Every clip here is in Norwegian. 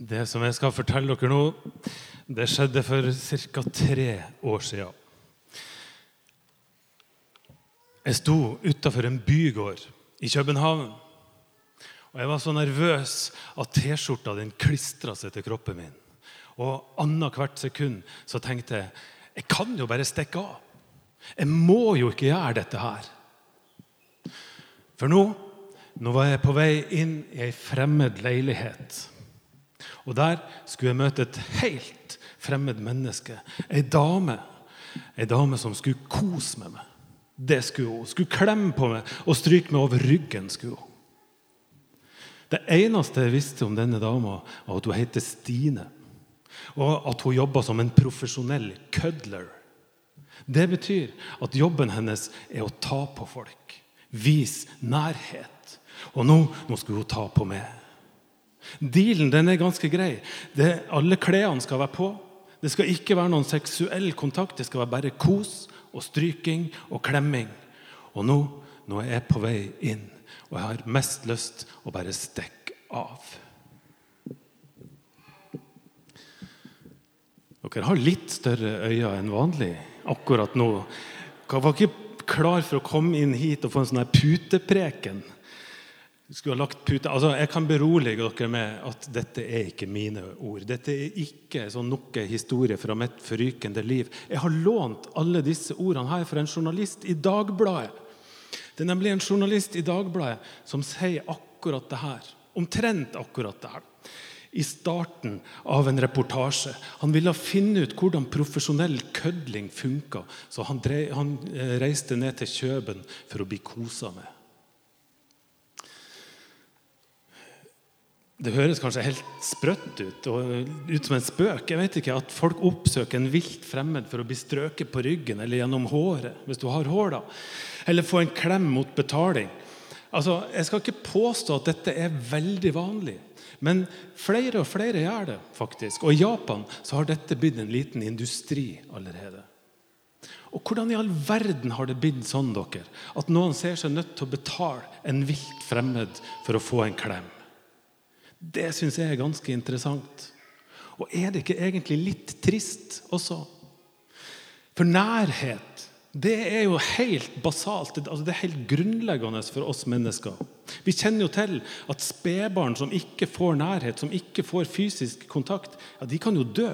Det som jeg skal fortelle dere nå, det skjedde for ca. tre år siden. Jeg sto utafor en bygård i København. Og Jeg var så nervøs at T-skjorta den klistra seg til kroppen min. Og annethvert sekund så tenkte jeg jeg kan jo bare stikke av. Jeg må jo ikke gjøre dette her. For nå, nå var jeg på vei inn i ei fremmed leilighet. Og der skulle jeg møte et helt fremmed menneske. Ei dame. Ei dame som skulle kose med meg. Det skulle hun. Skulle klemme på meg og stryke meg over ryggen. skulle hun. Det eneste jeg visste om denne dama, var at hun heter Stine. Og at hun jobber som en profesjonell kødler. Det betyr at jobben hennes er å ta på folk. Vise nærhet. Og nå, nå skulle hun ta på meg. Dealen den er ganske grei. Det, alle klærne skal være på. Det skal ikke være noen seksuell kontakt. Det skal være bare kos og stryking og klemming. Og nå, nå er jeg på vei inn, og jeg har mest lyst å bare stikke av. Dere har litt større øyne enn vanlig akkurat nå. Jeg var ikke klar for å komme inn hit og få en sånn her putepreken. Skulle ha lagt pute. Altså, jeg kan berolige dere med at dette er ikke mine ord. Dette er ikke sånn noe historie fra mitt forrykende liv. Jeg har lånt alle disse ordene her fra en journalist i Dagbladet. Det er nemlig en journalist i Dagbladet som sier akkurat det her. Omtrent akkurat det her i starten av en reportasje. Han ville finne ut hvordan profesjonell kødling funka, så han, drev, han, reiste ned til Kjøben for å bli kosa med. Det høres kanskje helt sprøtt ut og ut som en spøk. Jeg vet ikke, At folk oppsøker en vilt fremmed for å bli strøket på ryggen eller gjennom håret, hvis du har hår, da. Eller få en klem mot betaling. Altså, Jeg skal ikke påstå at dette er veldig vanlig. Men flere og flere gjør det, faktisk. Og i Japan så har dette blitt en liten industri allerede. Og Hvordan i all verden har det blitt sånn dere, at noen ser seg nødt til å betale en vilt fremmed for å få en klem? Det syns jeg er ganske interessant. Og er det ikke egentlig litt trist også? For nærhet det er jo helt basalt. Altså det er helt grunnleggende for oss mennesker. Vi kjenner jo til at spedbarn som ikke får nærhet, som ikke får fysisk kontakt, ja, de kan jo dø.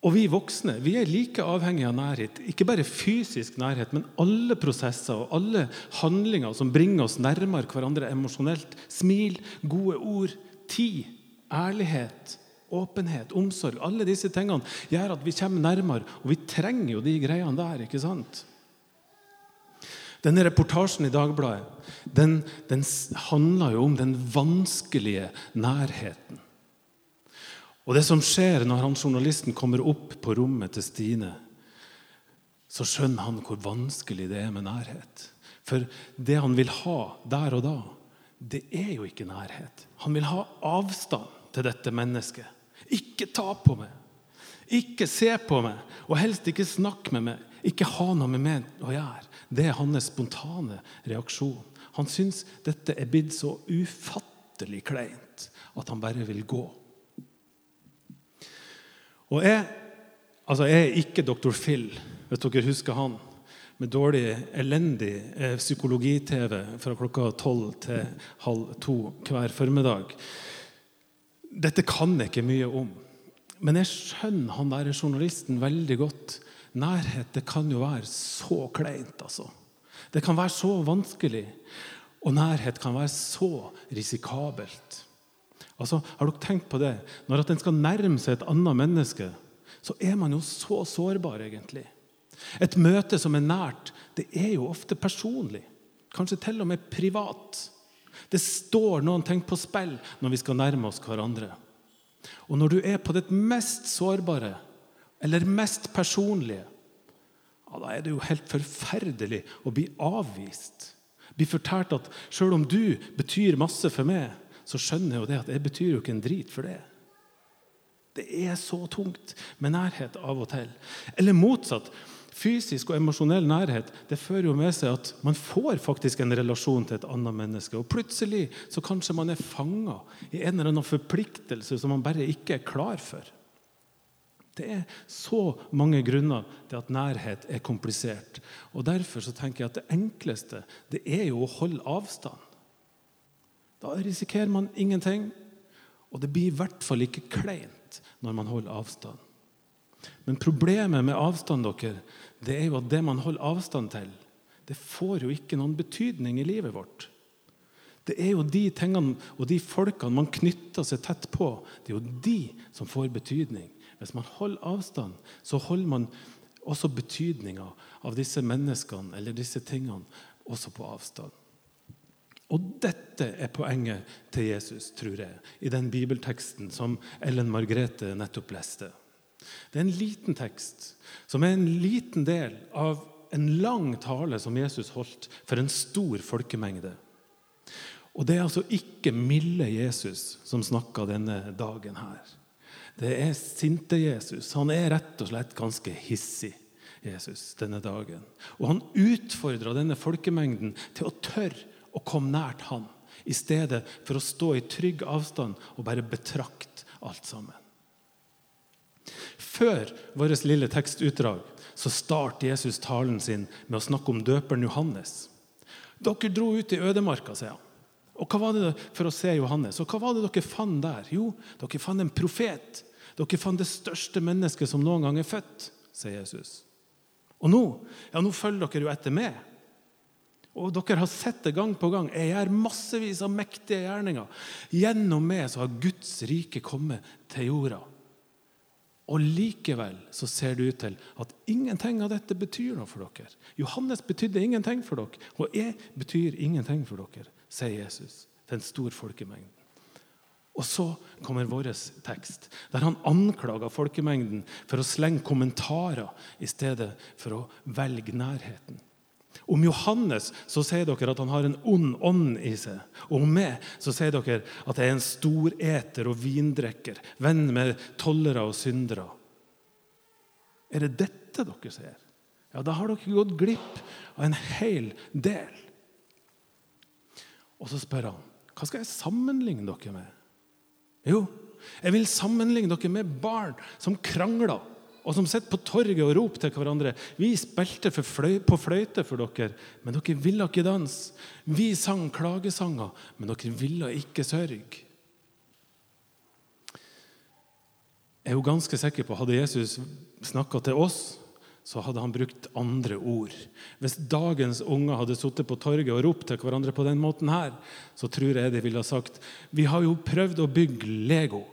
Og vi voksne vi er like avhengige av nærhet. Ikke bare fysisk nærhet, men alle prosesser og alle handlinger som bringer oss nærmere hverandre emosjonelt. Smil, gode ord, tid, ærlighet, åpenhet, omsorg. Alle disse tingene gjør at vi kommer nærmere. Og vi trenger jo de greiene der. ikke sant? Denne reportasjen i Dagbladet den, den handler jo om den vanskelige nærheten. Og det som skjer når han journalisten kommer opp på rommet til Stine, så skjønner han hvor vanskelig det er med nærhet. For det han vil ha der og da, det er jo ikke nærhet. Han vil ha avstand til dette mennesket. Ikke ta på meg. Ikke se på meg, og helst ikke snakk med meg. Ikke ha noe med meg å gjøre. Det er hans spontane reaksjon. Han syns dette er blitt så ufattelig kleint at han bare vil gå. Og jeg, altså jeg er ikke doktor Phil, hvis dere husker han. Med dårlig, elendig eh, psykologi-TV fra klokka tolv til halv to hver formiddag. Dette kan jeg ikke mye om. Men jeg skjønner han der journalisten veldig godt. Nærhet det kan jo være så kleint. altså. Det kan være så vanskelig. Og nærhet kan være så risikabelt. Altså, Har dere tenkt på det? Når at en skal nærme seg et annet menneske, så er man jo så sårbar, egentlig. Et møte som er nært, det er jo ofte personlig. Kanskje til og med privat. Det står noen ting på spill når vi skal nærme oss hverandre. Og når du er på ditt mest sårbare eller mest personlige, ja, da er det jo helt forferdelig å bli avvist. Bli fortalt at selv om du betyr masse for meg, så skjønner jeg jo det at jeg betyr jo ikke en drit for det. Det er så tungt med nærhet av og til. Eller motsatt. fysisk og emosjonell nærhet det fører jo med seg at man får faktisk en relasjon til et annet menneske. Og plutselig så kanskje man er fanga i en eller annen forpliktelse som man bare ikke er klar for. Det er så mange grunner til at nærhet er komplisert. Og Derfor så tenker jeg at det enkleste det er jo å holde avstand. Da risikerer man ingenting, og det blir i hvert fall ikke kleint når man holder avstand. Men problemet med avstand dere, det er jo at det man holder avstand til, det får jo ikke noen betydning i livet vårt. Det er jo de tingene og de folkene man knytter seg tett på, det er jo de som får betydning. Hvis man holder avstand, så holder man også betydninga av disse menneskene eller disse tingene også på avstand. Og dette er poenget til Jesus, tror jeg, i den bibelteksten som Ellen Margrethe nettopp leste. Det er en liten tekst som er en liten del av en lang tale som Jesus holdt for en stor folkemengde. Og det er altså ikke milde Jesus som snakker denne dagen her. Det er sinte Jesus. Han er rett og slett ganske hissig. Jesus denne dagen. Og Han utfordra denne folkemengden til å tørre å kom nært han, i stedet for å stå i trygg avstand og bare betrakte alt sammen. Før vårt lille tekstutdrag så starter Jesus talen sin med å snakke om døperen Johannes. Dere dro ut i ødemarka, sier han. Og hva var det for å se Johannes? Og hva var det dere fant der? Jo, dere fant en profet. Dere fant det største mennesket som noen gang er født, sier Jesus. Og nå ja, nå følger dere jo etter meg. Og dere har sett det gang på gang. Jeg gjør massevis av mektige gjerninger. Gjennom meg så har Guds rike kommet til jorda. Og likevel så ser det ut til at ingenting av dette betyr noe for dere. Johannes betydde ingenting for dere, og jeg betyr ingenting for dere, sier Jesus til en stor folkemengde. Og så kommer vår tekst, der han anklager folkemengden for å slenge kommentarer i stedet for å velge nærheten. Om Johannes så sier dere at han har en ond ånd i seg. Og om meg så sier dere at jeg er en storeter og vindrekker, venn med tollere og syndere. Er det dette dere ser? Ja, da har dere gått glipp av en hel del. Og så spør han hva skal jeg sammenligne dere med. Jo, jeg vil sammenligne dere med barn som krangler og som sitter på torget og roper til hverandre. Vi spilte fløy, på fløyte for dere, men dere ville ikke danse. Vi sang klagesanger, men dere ville ikke sørge. Jeg er jo ganske sikker på Hadde Jesus snakka til oss, så hadde han brukt andre ord. Hvis dagens unger hadde sittet på torget og ropt til hverandre på den måten her, så tror jeg de ville ha sagt Vi har jo prøvd å bygge Lego.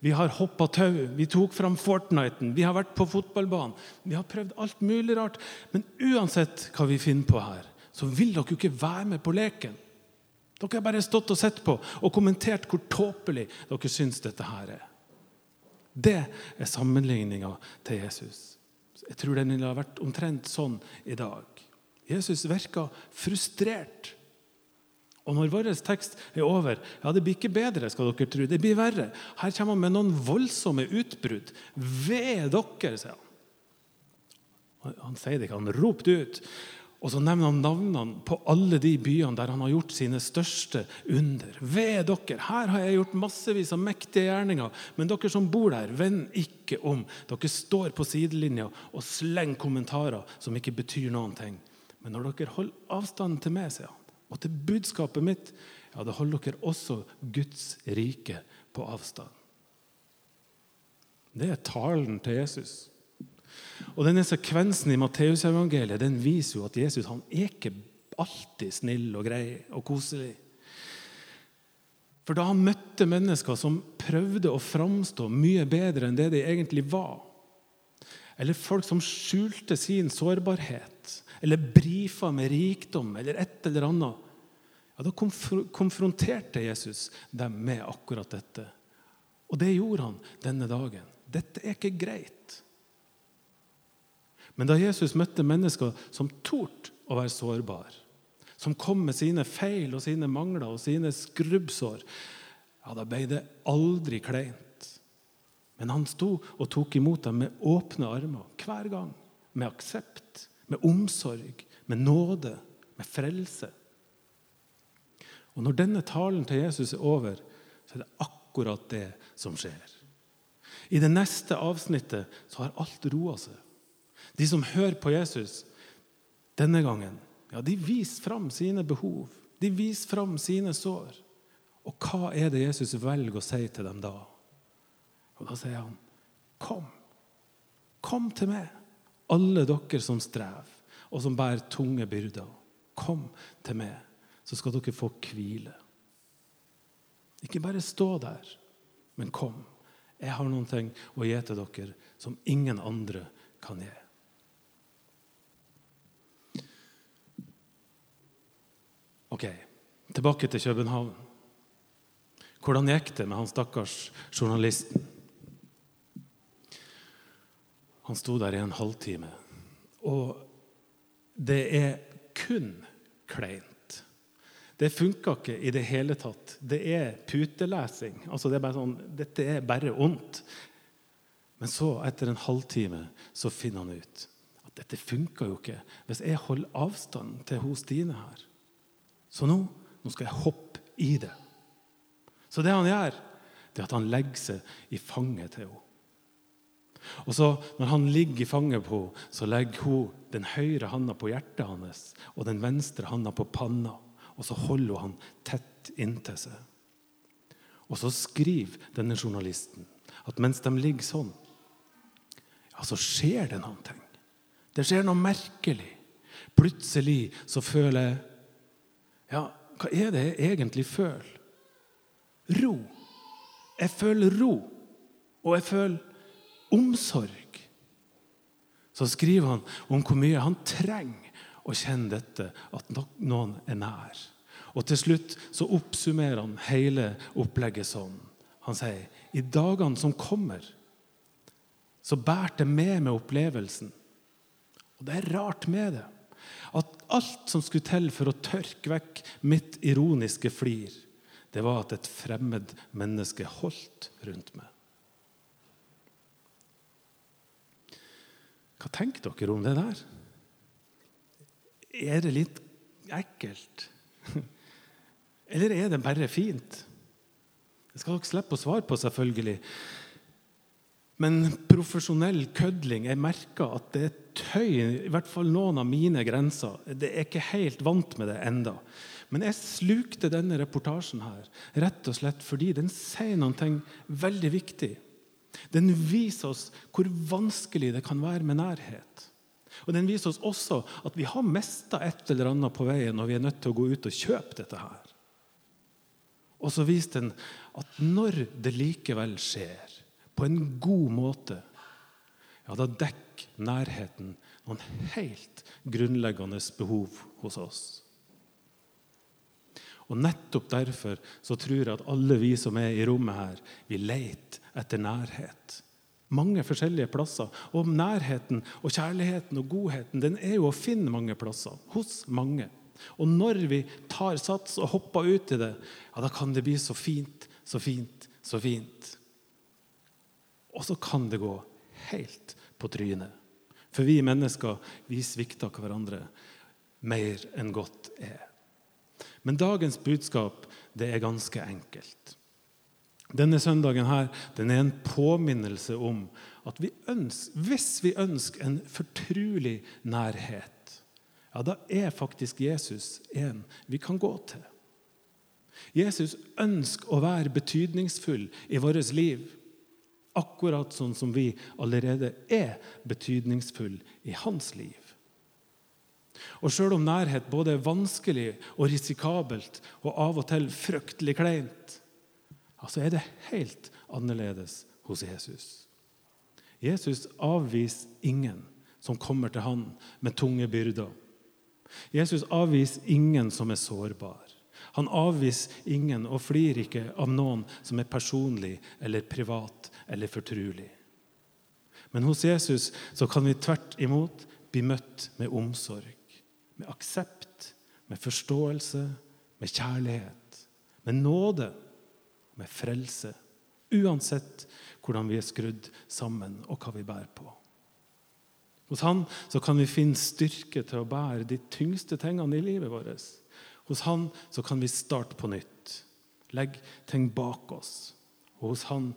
Vi har hoppa tau, vi tok fram Fortniten, vi har vært på fotballbanen. Vi har prøvd alt mulig rart. Men uansett hva vi finner på her, så vil dere jo ikke være med på leken. Dere har bare stått og sett på og kommentert hvor tåpelig dere syns dette her er. Det er sammenligninga til Jesus. Jeg tror den ville ha vært omtrent sånn i dag. Jesus virka frustrert og når vår tekst er over, ja, det blir ikke bedre, skal dere tro. Det blir verre. Her kommer han med noen voldsomme utbrudd. Ved dere, sier han. Han sier det ikke, han ropte ut. Og så nevner han navnene på alle de byene der han har gjort sine største under. Ved dere! Her har jeg gjort massevis av mektige gjerninger, men dere som bor der, vend ikke om. Dere står på sidelinja og slenger kommentarer som ikke betyr noen ting. Men når dere holder avstanden til meg, sier han, og til budskapet mitt, ja, da holder dere også Guds rike på avstand. Det er talen til Jesus. Og denne Sekvensen i Matteusevangeliet viser jo at Jesus han er ikke alltid snill og grei og koselig. For da han møtte mennesker som prøvde å framstå mye bedre enn det de egentlig var, eller folk som skjulte sin sårbarhet, eller brifa med rikdom eller et eller annet, ja, da konfronterte Jesus dem med akkurat dette. Og det gjorde han denne dagen. Dette er ikke greit. Men da Jesus møtte mennesker som torde å være sårbare, som kom med sine feil og sine mangler og sine skrubbsår, ja, da ble det aldri kleint. Men han sto og tok imot dem med åpne armer hver gang. med aksept, med omsorg, med nåde, med frelse. Og Når denne talen til Jesus er over, så er det akkurat det som skjer. I det neste avsnittet så har alt roa seg. De som hører på Jesus denne gangen, ja, de viser fram sine behov. De viser fram sine sår. Og hva er det Jesus velger å si til dem da? Og Da sier han, 'Kom. Kom til meg, alle dere som strever, og som bærer tunge byrder. Kom til meg, så skal dere få hvile.' Ikke bare stå der, men kom. Jeg har noen ting å gi til dere som ingen andre kan gi. Ok, tilbake til København. Hvordan gikk det med han stakkars journalisten? Han sto der i en halvtime. Og det er kun kleint. Det funka ikke i det hele tatt. Det er putelesing. Altså det er sånn, Dette er bare ondt. Men så, etter en halvtime, så finner han ut at dette funka jo ikke hvis jeg holder avstand til hos Stine her. Så nå, nå skal jeg hoppe i det. Så det han gjør, det er at han legger seg i fanget til henne. Og så Når han ligger i fanget på henne, så legger hun den høyre handa på hjertet hans og den venstre handa på panna. Og så holder hun han tett inntil seg. Og så skriver denne journalisten at mens de ligger sånn, ja, så skjer det noen ting. Det skjer noe merkelig. Plutselig så føler jeg Ja, hva er det jeg egentlig føler? ro. Jeg føler ro, og jeg føler omsorg. Så skriver han om hvor mye han trenger å kjenne dette, at noen er nær. Og til slutt så oppsummerer han hele opplegget sånn. Han sier i dagene som kommer, så bærer det med meg opplevelsen. Og det er rart med det. At alt som skulle til for å tørke vekk mitt ironiske flir, det var at et fremmed menneske holdt rundt meg. Hva tenker dere om det der? Er det litt ekkelt? Eller er det bare fint? Det skal dere slippe å svare på, selvfølgelig. Men profesjonell kødling Jeg merker at det tøyer tøy, i hvert fall noen av mine grenser. Det er ikke helt vant med det enda. Men jeg slukte denne reportasjen her rett og slett fordi den sier noe veldig viktig. Den viser oss hvor vanskelig det kan være med nærhet. Og Den viser oss også at vi har mista et eller annet på veien når vi er nødt til å gå ut og kjøpe dette her. Og så viser den at når det likevel skjer, på en god måte, ja, da dekker nærheten noen helt grunnleggende behov hos oss. Og Nettopp derfor så tror jeg at alle vi som er i rommet her, vi leter etter nærhet. Mange forskjellige plasser. Og nærheten og kjærligheten og godheten den er jo å finne mange plasser. Hos mange. Og når vi tar sats og hopper ut i det, ja, da kan det bli så fint, så fint, så fint. Og så kan det gå helt på trynet. For vi mennesker vi svikter hverandre mer enn godt er. Men dagens budskap det er ganske enkelt. Denne søndagen her, den er en påminnelse om at vi ønsker, hvis vi ønsker en fortrulig nærhet, ja, da er faktisk Jesus en vi kan gå til. Jesus ønsker å være betydningsfull i vårt liv, akkurat sånn som vi allerede er betydningsfull i hans liv. Og sjøl om nærhet både er vanskelig og risikabelt og av og til fryktelig kleint, så er det helt annerledes hos Jesus. Jesus avviser ingen som kommer til han med tunge byrder. Jesus avviser ingen som er sårbar. Han avviser ingen og flir ikke av noen som er personlig eller privat eller fortrulig. Men hos Jesus så kan vi tvert imot bli møtt med omsorg med aksept, med forståelse, med kjærlighet, med nåde, med frelse. Uansett hvordan vi er skrudd sammen, og hva vi bærer på. Hos han så kan vi finne styrke til å bære de tyngste tingene i livet vårt. Hos han så kan vi starte på nytt, legge ting bak oss. Og hos han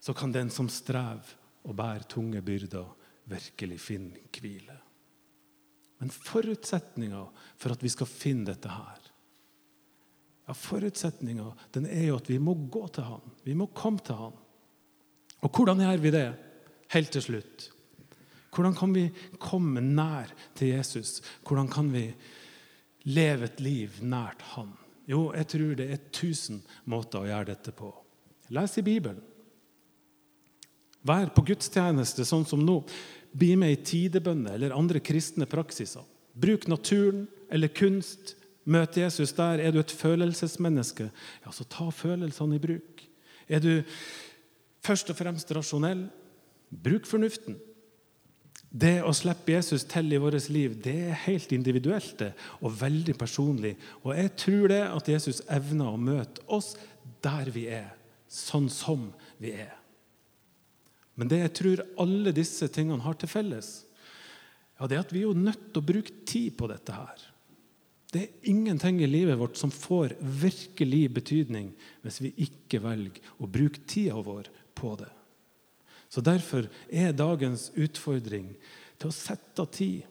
så kan den som strever og bærer tunge byrder, virkelig finne hvile. Men forutsetninga for at vi skal finne dette her ja, Forutsetninga er jo at vi må gå til han. Vi må komme til han. Og hvordan gjør vi det? Helt til slutt. Hvordan kan vi komme nær til Jesus? Hvordan kan vi leve et liv nært Han? Jo, jeg tror det er tusen måter å gjøre dette på. Les i Bibelen. Vær på gudstjeneste sånn som nå. Bli med i tidebønner eller andre kristne praksiser. Bruk naturen eller kunst. Møt Jesus der. Er du et følelsesmenneske, ja, så ta følelsene i bruk. Er du først og fremst rasjonell, bruk fornuften. Det å slippe Jesus til i vårt liv det er helt individuelt det, og veldig personlig. Og jeg tror det at Jesus evner å møte oss der vi er, sånn som vi er. Men det jeg tror alle disse tingene har til felles, ja, det er at vi er nødt til å bruke tid på dette her. Det er ingenting i livet vårt som får virkelig betydning hvis vi ikke velger å bruke tida vår på det. Så Derfor er dagens utfordring til å sette av tid.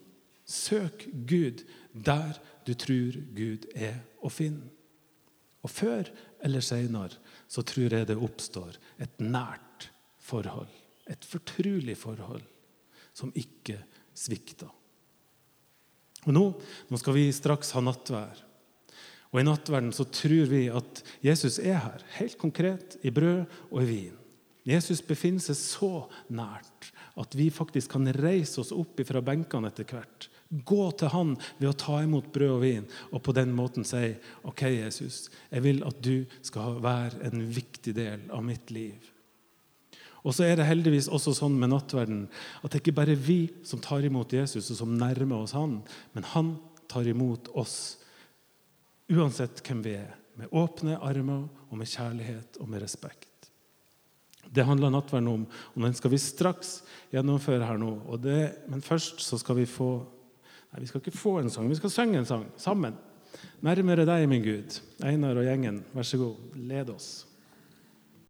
Søk Gud der du tror Gud er å finne. Og før eller seinere så tror jeg det oppstår et nært forhold. Et fortrulig forhold som ikke svikter. Og nå, nå skal vi straks ha nattvær. Og I nattverden så tror vi at Jesus er her, helt konkret, i brød og i vin. Jesus befinner seg så nært at vi faktisk kan reise oss opp fra benkene etter hvert. Gå til han ved å ta imot brød og vin og på den måten si OK, Jesus, jeg vil at du skal være en viktig del av mitt liv. Og så er det heldigvis også sånn med nattverden at det ikke bare er vi som tar imot Jesus og som nærmer oss han, men han tar imot oss uansett hvem vi er, med åpne armer og med kjærlighet og med respekt. Det handler nattverden om, og den skal vi straks gjennomføre her nå. Det, men først så skal vi få Nei, vi skal ikke få en sang, vi skal synge en sang sammen. Nærmere deg, min Gud. Einar og gjengen, vær så god, led oss.